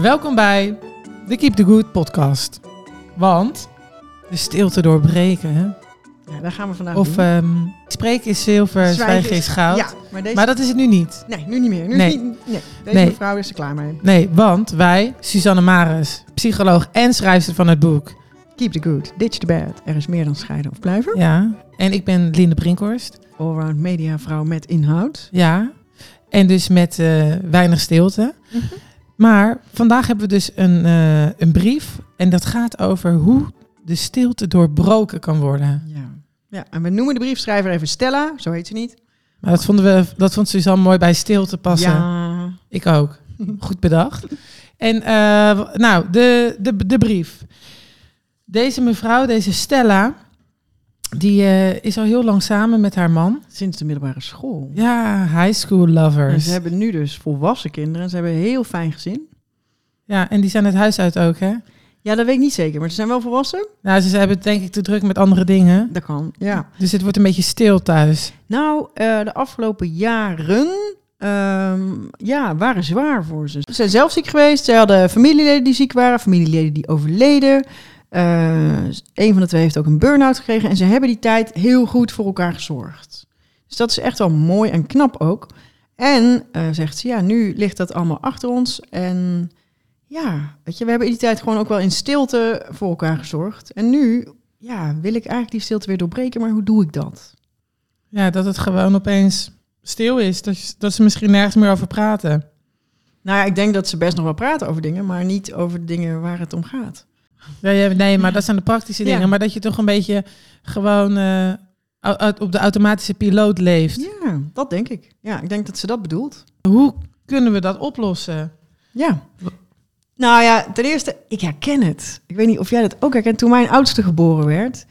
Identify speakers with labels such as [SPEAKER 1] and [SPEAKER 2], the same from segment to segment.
[SPEAKER 1] Welkom bij de Keep the Good podcast. Want de stilte doorbreken, hè?
[SPEAKER 2] Ja, daar gaan we vandaag
[SPEAKER 1] Of ehm spreken is zilver, zwijgen is goud.
[SPEAKER 2] Ja, maar deze...
[SPEAKER 1] Maar dat is het nu niet.
[SPEAKER 2] Nee, nu niet meer. Nu
[SPEAKER 1] Nee.
[SPEAKER 2] Niet, nee. Deze
[SPEAKER 1] Nee.
[SPEAKER 2] mevrouw is er klaar mee.
[SPEAKER 1] Nee, want wij, Suzanne Maris, psycholoog en schrijfster van het boek.
[SPEAKER 2] Keep the good, ditch the bad. Er is meer dan scheiden of blijven.
[SPEAKER 1] Ja. En ik ben Linde Brinkhorst.
[SPEAKER 2] Allround mediavrouw met inhoud.
[SPEAKER 1] Ja. En dus met eh, weinig stilte.
[SPEAKER 2] Mhm.
[SPEAKER 1] Maar vandaag hebben we dus een, eh, een brief. En dat gaat over hoe de stilte doorbroken kan worden.
[SPEAKER 2] Ja. ja, en we noemen de briefschrijver even Stella. Zo heet ze niet.
[SPEAKER 1] Maar dat vonden we, dat vond Suzanne mooi bij stilte passen.
[SPEAKER 2] Ja.
[SPEAKER 1] Ik ook. Goed bedacht. En eh, nou, de, de, de brief. Deze mevrouw, deze Stella, die eh, is al heel lang samen met haar man.
[SPEAKER 2] Sinds de middelbare school.
[SPEAKER 1] Ja, high school
[SPEAKER 2] En
[SPEAKER 1] lovers.
[SPEAKER 2] ze hebben nu dus volwassen kinderen. Ze hebben een heel fijn gezin.
[SPEAKER 1] Ja, en die zijn het huis uit ook, hè?
[SPEAKER 2] Ja, dat weet ik niet zeker. Maar ze zijn wel volwassen.
[SPEAKER 1] Nou, ze hebben het denk ik te druk met andere dingen.
[SPEAKER 2] Dat kan, ja.
[SPEAKER 1] Dus het wordt een beetje stil thuis.
[SPEAKER 2] Nou, eh, de afgelopen jaren ehm, ja, waren zwaar voor ze. Ze zijn zelf ziek geweest. Ze hadden familieleden die ziek waren, familieleden die overleden. Eh, een van de twee heeft ook een burn-out gekregen. En ze hebben die tijd heel goed voor elkaar gezorgd. Dus dat is echt wel mooi en knap ook. En eh, zegt ze, ja, nu ligt dat allemaal achter ons. En ja, weet je, we hebben in die tijd gewoon ook wel in stilte voor elkaar gezorgd. En nu, ja, wil ik eigenlijk die stilte weer doorbreken. Maar hoe doe ik dat?
[SPEAKER 1] Ja, dat het gewoon opeens stil is. Dat, je- dat ze misschien nergens meer over praten.
[SPEAKER 2] Nou ja, ik denk dat ze best nog wel praten over dingen, maar niet over de dingen waar het om gaat.
[SPEAKER 1] Nee, maar dat zijn de praktische
[SPEAKER 2] Ja.
[SPEAKER 1] dingen. Maar dat je toch een beetje gewoon eh, op de automatische piloot leeft.
[SPEAKER 2] Ja, dat denk ik. Ja, ik denk dat ze dat bedoelt.
[SPEAKER 1] Hoe kunnen we dat oplossen?
[SPEAKER 2] Ja. Nou ja, ten eerste, ik herken het. Ik weet niet of jij dat ook herkent. Toen mijn oudste geboren werd,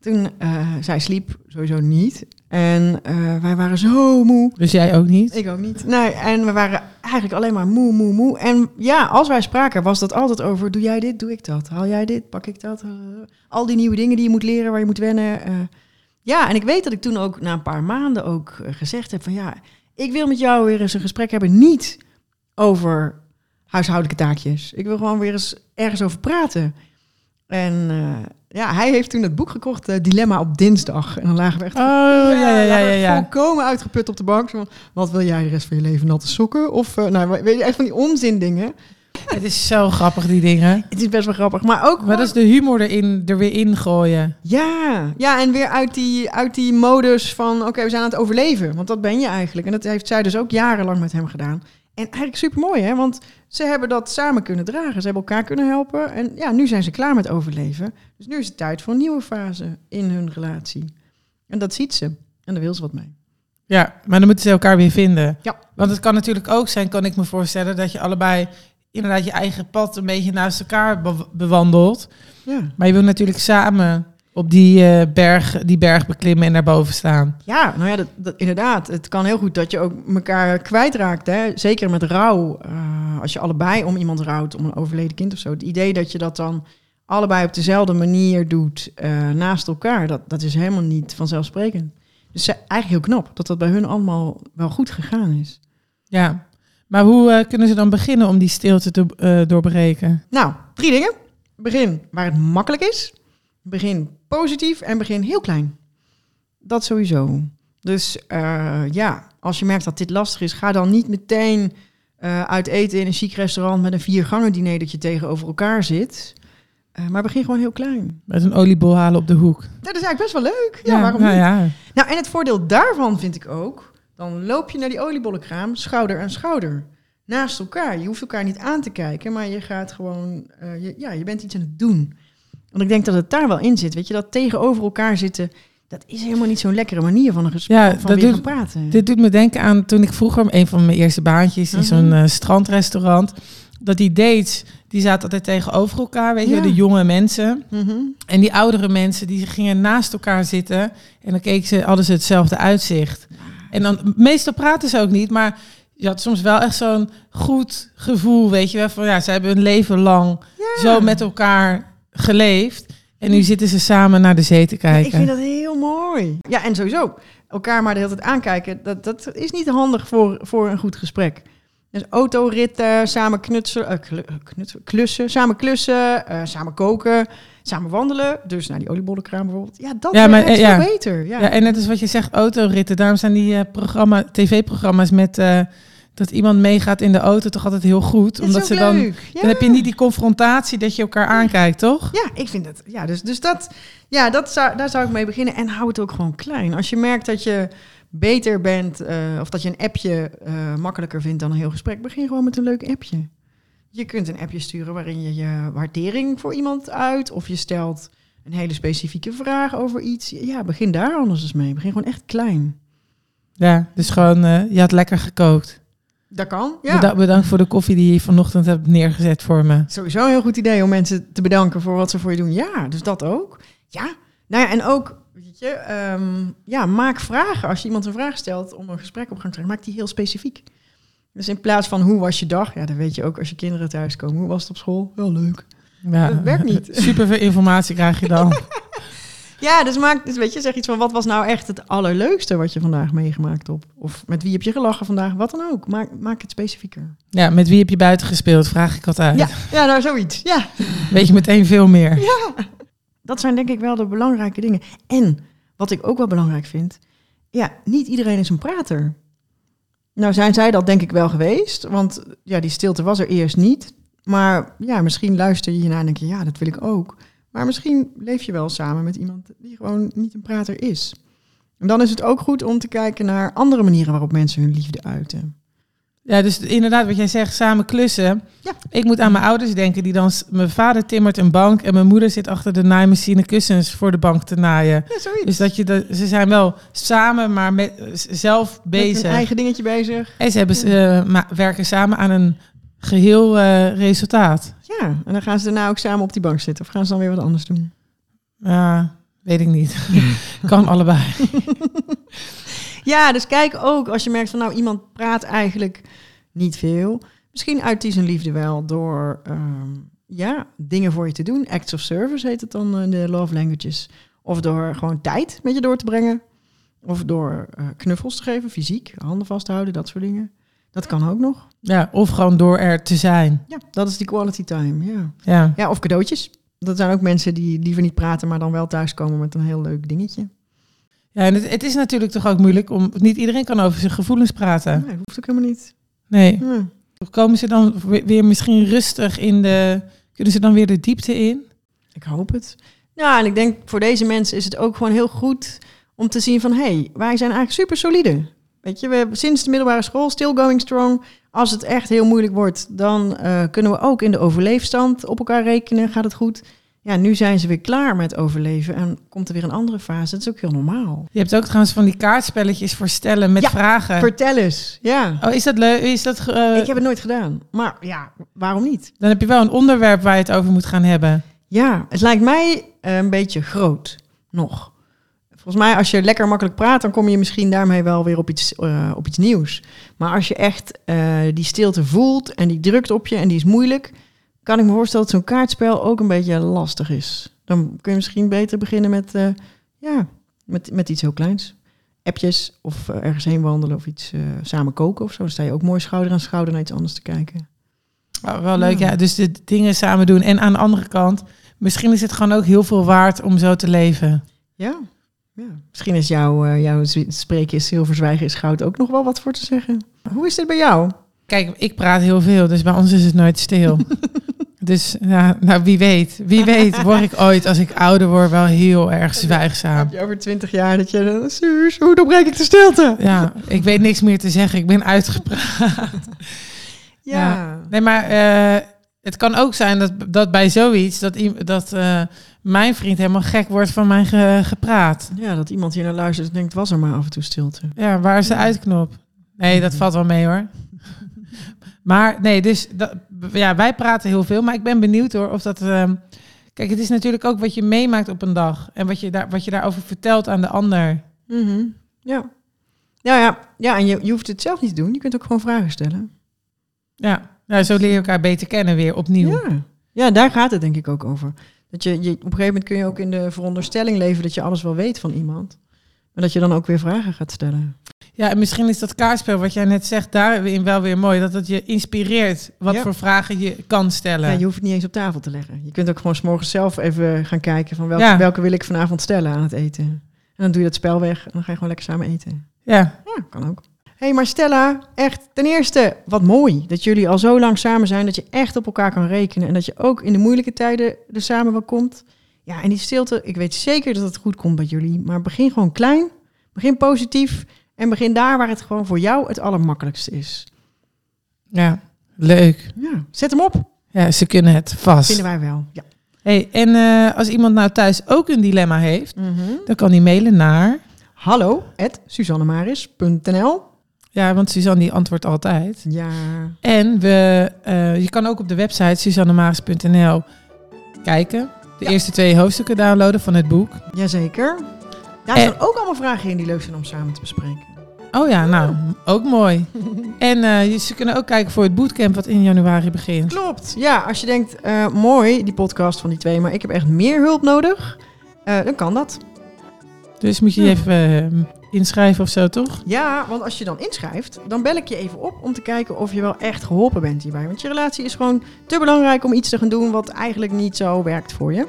[SPEAKER 2] toen, eh zij sliep sowieso niet. En eh, wij waren zo moe.
[SPEAKER 1] Dus jij ook niet?
[SPEAKER 2] Ik ook niet. Nee, en we waren eigenlijk alleen maar moe, moe, moe. En ja, als wij spraken, was dat altijd over: doe jij dit, doe ik dat. Haal jij dit, pak ik dat. Eh, al die nieuwe dingen die je moet leren, waar je moet wennen. eh. ja, en ik weet dat ik toen ook na een paar maanden ook eh, gezegd heb: van ja, ik wil met jou weer eens een gesprek hebben, niet over huishoudelijke taakjes. Ik wil gewoon weer eens ergens over praten. En eh, ja, hij heeft toen het boek gekocht, eh, Dilemma op dinsdag. En dan lagen we echt
[SPEAKER 1] Oh, ja, ja, ja, ja. ja.
[SPEAKER 2] volkomen uitgeput op de bank. Zo wat wil jij de rest van je leven? Natte sokken? Of, eh, nou, weet je, echt van die onzin dingen.
[SPEAKER 1] Het is zo grappig, die dingen.
[SPEAKER 2] Het is best wel grappig. Maar ook
[SPEAKER 1] Maar dat is de humor erin, er weer in gooien.
[SPEAKER 2] Ja, ja, en weer uit die, uit die modus van, oké, we zijn aan het overleven. Want dat ben je eigenlijk. En dat heeft zij dus ook jarenlang met hem gedaan. En eigenlijk super mooi, hè? Want ze hebben dat samen kunnen dragen. Ze hebben elkaar kunnen helpen. En ja, nu zijn ze klaar met overleven. Dus nu is het tijd voor een nieuwe fase in hun relatie. En dat ziet ze. En daar wil ze wat mee.
[SPEAKER 1] Ja, maar dan moeten ze elkaar weer vinden.
[SPEAKER 2] Ja.
[SPEAKER 1] Want het kan natuurlijk ook zijn, kan ik me voorstellen, dat je allebei inderdaad je eigen pad een beetje naast elkaar be- bewandelt.
[SPEAKER 2] Ja.
[SPEAKER 1] Maar je wil natuurlijk samen op die, eh, berg, die berg beklimmen en daarboven staan.
[SPEAKER 2] Ja, nou ja, dat, dat, inderdaad. Het kan heel goed dat je ook elkaar kwijtraakt. Hè? Zeker met rouw. Eh, als je allebei om iemand rouwt, om een overleden kind of zo. Het idee dat je dat dan allebei op dezelfde manier doet eh, naast elkaar, dat, dat is helemaal niet vanzelfsprekend. Dus ze- eigenlijk heel knap dat dat bij hun allemaal wel goed gegaan is.
[SPEAKER 1] Ja. Maar hoe kunnen ze dan beginnen om die stilte te doorbreken?
[SPEAKER 2] Nou, drie dingen. Begin waar het makkelijk is. Begin positief en begin heel klein. Dat sowieso. Dus eh, ja, als je merkt dat dit lastig is, ga dan niet meteen eh, uit eten in een chic restaurant met een viergangen diner dat je tegenover elkaar zit. Eh, maar begin gewoon heel klein.
[SPEAKER 1] Met een oliebol halen op de hoek.
[SPEAKER 2] Dat is eigenlijk best wel leuk. Ja, waarom
[SPEAKER 1] nou
[SPEAKER 2] niet?
[SPEAKER 1] ja.
[SPEAKER 2] Nou, en het voordeel daarvan vind ik ook, dan loop je naar die oliebollenkraam, schouder aan schouder. Naast elkaar. Je hoeft elkaar niet aan te kijken, maar je gaat gewoon, je, ja, je bent iets aan het doen. Want ik denk dat het daar wel in zit. Weet je, dat tegenover elkaar zitten, dat is helemaal niet zo'n lekkere manier van een gesprek,
[SPEAKER 1] Ja,
[SPEAKER 2] van
[SPEAKER 1] dat
[SPEAKER 2] weer
[SPEAKER 1] doet-
[SPEAKER 2] praten.
[SPEAKER 1] Dit doet me denken aan toen ik vroeger een van mijn eerste baantjes in
[SPEAKER 2] Mhm.
[SPEAKER 1] zo'n eh, strandrestaurant. Dat die dates, die zaten altijd tegenover elkaar, weet je,
[SPEAKER 2] Ja.
[SPEAKER 1] de jonge mensen.
[SPEAKER 2] Mhm.
[SPEAKER 1] En die oudere mensen, die gingen naast elkaar zitten. En dan keken ze, hadden ze hetzelfde uitzicht. En dan, meestal praten ze ook niet, maar je had soms wel echt zo'n goed gevoel, weet je wel. Van ja, ze hebben hun leven lang
[SPEAKER 2] Ja.
[SPEAKER 1] zo met elkaar geleefd. En nu zitten ze samen naar de zee te
[SPEAKER 2] Ja,
[SPEAKER 1] kijken.
[SPEAKER 2] ik vind dat heel mooi. Ja, en sowieso, elkaar maar de hele tijd aankijken, dat, dat is niet handig voor, voor een goed gesprek. Dus autoritten, samen knutselen, eh, knutselen, klussen, samen klussen, eh, samen koken, samen wandelen. Dus naar die oliebollenkraam bijvoorbeeld. Ja, dat
[SPEAKER 1] Ja, maar,
[SPEAKER 2] echt
[SPEAKER 1] eh, ja.
[SPEAKER 2] veel beter. Ja.
[SPEAKER 1] Ja. en net als wat je zegt, autoritten. Daarom zijn die programma, tv-programma's met dat iemand meegaat in de auto toch altijd heel goed. Omdat ze dan,
[SPEAKER 2] leuk. Ja.
[SPEAKER 1] dan heb je niet die confrontatie dat je elkaar aankijkt, toch?
[SPEAKER 2] Ja, ik vind het. Ja, dus, dus dat, ja, dat zou, daar zou ik mee beginnen. En hou het ook gewoon klein. Als je merkt dat je beter bent, eh, of dat je een appje eh, makkelijker vindt dan een heel gesprek, begin gewoon met een leuk appje. Je kunt een appje sturen waarin je je waardering voor iemand uit, of je stelt een hele specifieke vraag over iets. Ja, begin daar anders eens mee. Begin gewoon echt klein.
[SPEAKER 1] Ja, dus gewoon, eh, je had lekker gekookt.
[SPEAKER 2] Dat kan. Ja.
[SPEAKER 1] Beda- bedankt voor de koffie die je vanochtend hebt neergezet voor me.
[SPEAKER 2] Sowieso een heel goed idee om mensen te bedanken voor wat ze voor je doen. Ja, dus dat ook. Ja, nou ja, en ook, weet je, ehm, ja, maak vragen. Als je iemand een vraag stelt om een gesprek op gang te krijgen, maak die heel specifiek. Dus in plaats van hoe was je dag, ja, dan weet je ook als je kinderen thuiskomen. Hoe was het op school? Wel leuk.
[SPEAKER 1] Ja,
[SPEAKER 2] Dat werkt niet.
[SPEAKER 1] Super veel informatie krijg je dan.
[SPEAKER 2] Ja, dus maak, dus weet je, zeg iets van wat was nou echt het allerleukste wat je vandaag meegemaakt hebt? Of met wie heb je gelachen vandaag? Wat dan ook. Maak, maak het specifieker.
[SPEAKER 1] Ja, met wie heb je buiten gespeeld? Vraag ik altijd.
[SPEAKER 2] Ja, ja, nou zoiets. Ja.
[SPEAKER 1] Weet je meteen veel meer.
[SPEAKER 2] Dat zijn denk ik wel de belangrijke dingen. En wat ik ook wel belangrijk vind, ja, niet iedereen is een prater. Nou zijn zij dat denk ik wel geweest, want ja, die stilte was er eerst niet. Maar ja, misschien luister je hiernaar en denk je, ja, dat wil ik ook. Maar misschien leef je wel samen met iemand die gewoon niet een prater is. En dan is het ook goed om te kijken naar andere manieren waarop mensen hun liefde uiten.
[SPEAKER 1] Ja, dus inderdaad, wat jij zegt, samen klussen.
[SPEAKER 2] Ja.
[SPEAKER 1] Ik moet aan mijn ouders denken, die dan... Mijn vader timmert een bank en mijn moeder zit achter de naaimachine kussens voor de bank te naaien.
[SPEAKER 2] Ja, zoiets.
[SPEAKER 1] Dus dat je de, ze zijn wel samen, maar met, zelf
[SPEAKER 2] Met
[SPEAKER 1] bezig.
[SPEAKER 2] een eigen dingetje bezig.
[SPEAKER 1] En ze hebben, eh, ma- werken samen aan een geheel eh, resultaat.
[SPEAKER 2] Ja, en dan gaan ze daarna ook samen op die bank zitten. Of gaan ze dan weer wat anders doen?
[SPEAKER 1] Ja, weet ik niet. kan allebei.
[SPEAKER 2] Ja, dus kijk ook als je merkt van nou iemand praat eigenlijk niet veel. Misschien uit die zijn liefde wel door ehm, ja, dingen voor je te doen. Acts of service heet het dan in de love languages. Of door gewoon tijd met je door te brengen. Of door eh, knuffels te geven, fysiek, handen vasthouden, dat soort dingen. Dat kan ook nog.
[SPEAKER 1] Ja, of gewoon door er te zijn.
[SPEAKER 2] Ja, dat is die quality time, ja.
[SPEAKER 1] Ja,
[SPEAKER 2] Ja, of cadeautjes. Dat zijn ook mensen die liever niet praten, maar dan wel thuiskomen met een heel leuk dingetje.
[SPEAKER 1] ja en het, het is natuurlijk toch ook moeilijk om... Niet iedereen kan over zijn gevoelens praten.
[SPEAKER 2] Nee, hoeft ook helemaal niet.
[SPEAKER 1] Nee. Komen ze dan we- weer misschien rustig in de... Kunnen ze dan weer de diepte in?
[SPEAKER 2] Ik hoop het. Ja, en ik denk voor deze mensen is het ook gewoon heel goed om te zien van... hé, hey, wij zijn eigenlijk super solide. Weet je, we hebben sinds de middelbare school still going strong. Als het echt heel moeilijk wordt, dan eh, kunnen we ook in de overleefstand op elkaar rekenen. Gaat het goed? Ja, nu zijn ze weer klaar met overleven en komt er weer een andere fase. Dat is ook heel normaal.
[SPEAKER 1] Je hebt ook trouwens van die kaartspelletjes voor stellen met
[SPEAKER 2] Ja,
[SPEAKER 1] vragen.
[SPEAKER 2] Vertel eens. Ja.
[SPEAKER 1] Oh, is dat leuk? Is dat, eh,
[SPEAKER 2] ik heb het nooit gedaan. Maar ja, waarom niet?
[SPEAKER 1] Dan heb je wel een onderwerp waar je het over moet gaan hebben.
[SPEAKER 2] Ja, het lijkt mij eh, een beetje groot nog. Volgens mij, als je lekker makkelijk praat, dan kom je misschien daarmee wel weer op iets, eh, op iets nieuws. Maar als je echt eh, die stilte voelt en die drukt op je en die is moeilijk, kan ik me voorstellen dat zo'n kaartspel ook een beetje lastig is. Dan kun je misschien beter beginnen met, eh, ja, met, met iets heel kleins. Appjes of ergens heen wandelen of iets samen koken of zo. Dan sta je ook mooi schouder aan schouder naar iets anders te kijken.
[SPEAKER 1] Oh, wel leuk,
[SPEAKER 2] Ja.
[SPEAKER 1] ja. Dus de dingen samen doen. En aan de andere kant, misschien is het gewoon ook heel veel waard om zo te leven.
[SPEAKER 2] Ja, ja. misschien is jouw, eh, jouw spreken is zilver, zwijgen is goud ook nog wel wat voor te zeggen. Hoe is dit bij jou?
[SPEAKER 1] Kijk, ik praat heel veel, dus bij ons is het nooit stil. dus ja, nou, wie weet. Wie weet word ik ooit, als ik ouder word, wel heel erg zwijgzaam.
[SPEAKER 2] Heb je over twintig jaar dat je... eh, Suus, hoe doorbreek ik de stilte?
[SPEAKER 1] Ja, ik weet niks meer te zeggen. Ik ben uitgepraat.
[SPEAKER 2] Ja.
[SPEAKER 1] Nee, maar eh, het kan ook zijn dat, dat bij zoiets, dat, dat eh, mijn vriend helemaal gek wordt van mijn ge- gepraat.
[SPEAKER 2] Ja, dat iemand hier naar luistert en denkt, was er maar af en toe stilte.
[SPEAKER 1] Ja, waar is de uitknop? Nee, dat valt wel mee hoor. Maar nee, dus dat, ja, wij praten heel veel, maar ik ben benieuwd hoor of dat. ehm, kijk, het is natuurlijk ook wat je meemaakt op een dag en wat je, daar, wat je daarover vertelt aan de ander.
[SPEAKER 2] Mhm. Ja. Ja, ja. ja, en je, je hoeft het zelf niet te doen. Je kunt ook gewoon vragen stellen.
[SPEAKER 1] Ja, nou, zo leer je elkaar beter kennen weer opnieuw.
[SPEAKER 2] Ja. ja, daar gaat het denk ik ook over. Dat je, je, op een gegeven moment kun je ook in de veronderstelling leven dat je alles wel weet van iemand. Maar dat je dan ook weer vragen gaat stellen.
[SPEAKER 1] Ja, en misschien is dat kaartspel wat jij net zegt daarin wel weer mooi. Dat het je inspireert wat
[SPEAKER 2] Ja.
[SPEAKER 1] voor vragen je kan stellen.
[SPEAKER 2] Ja, je hoeft het niet eens op tafel te leggen. Je kunt ook gewoon 's morgens zelf even gaan kijken van welke,
[SPEAKER 1] Ja.
[SPEAKER 2] welke wil ik vanavond stellen aan het eten. En dan doe je dat spel weg en dan ga je gewoon lekker samen eten.
[SPEAKER 1] ja.
[SPEAKER 2] Ja, kan ook. Hé, hey, maar Stella, echt ten eerste, wat mooi dat jullie al zo lang samen zijn, dat je echt op elkaar kan rekenen en dat je ook in de moeilijke tijden er samen wel komt. Ja, en die stilte, ik weet zeker dat het goed komt bij jullie, maar begin gewoon klein, begin positief en begin daar waar het gewoon voor jou het allermakkelijkste is.
[SPEAKER 1] ja, leuk.
[SPEAKER 2] Ja, zet hem op,
[SPEAKER 1] Ja, ze kunnen het vast.
[SPEAKER 2] vinden wij wel. Ja.
[SPEAKER 1] Hey, en eh, als iemand nou thuis ook een dilemma heeft,
[SPEAKER 2] Mhm.
[SPEAKER 1] dan kan hij mailen naar...
[SPEAKER 2] Hallo, at suzannemaris.nl.
[SPEAKER 1] Ja, want Suzanne die antwoordt altijd.
[SPEAKER 2] Ja,
[SPEAKER 1] En we, eh, je kan ook op de website suzannemaris.nl kijken. De
[SPEAKER 2] Ja.
[SPEAKER 1] eerste twee hoofdstukken downloaden van het boek.
[SPEAKER 2] jazeker. Daar
[SPEAKER 1] En-
[SPEAKER 2] staan ook allemaal vragen in die leuk zijn om samen te bespreken.
[SPEAKER 1] Oh ja, nou, ook mooi. En je- ze kunnen ook kijken voor het bootcamp wat in januari begint.
[SPEAKER 2] Klopt. Ja, als je denkt, eh, mooi, die podcast van die twee, maar ik heb echt meer hulp nodig, dan kan dat.
[SPEAKER 1] Dus moet je even inschrijven of zo, toch?
[SPEAKER 2] Ja, want als je dan inschrijft, dan bel ik je even op om te kijken of je wel echt geholpen bent hierbij. Want je relatie is gewoon te belangrijk om iets te gaan doen wat eigenlijk niet zo werkt voor je.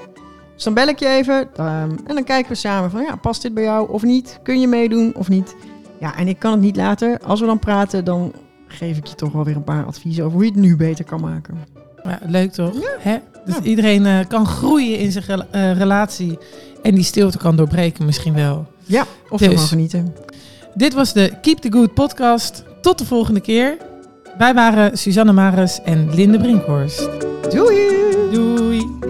[SPEAKER 2] Dus dan bel ik je even ehm, en dan kijken we samen van, ja, past dit bij jou of niet? Kun je meedoen of niet? Ja, en ik kan het niet laten. Als we dan praten, dan geef ik je toch wel weer een paar adviezen over hoe je het nu beter kan maken.
[SPEAKER 1] Ja, leuk toch? Hè? Dus
[SPEAKER 2] Ja.
[SPEAKER 1] iedereen eh, kan groeien in zijn eh, relatie. En die stilte kan doorbreken misschien wel.
[SPEAKER 2] Ja, of
[SPEAKER 1] Dus.
[SPEAKER 2] genieten.
[SPEAKER 1] Dit was de Keep the Good podcast. Tot de volgende keer. Wij waren Suzanne Maris en Linde Brinkhorst.
[SPEAKER 2] Doei!
[SPEAKER 1] Doei!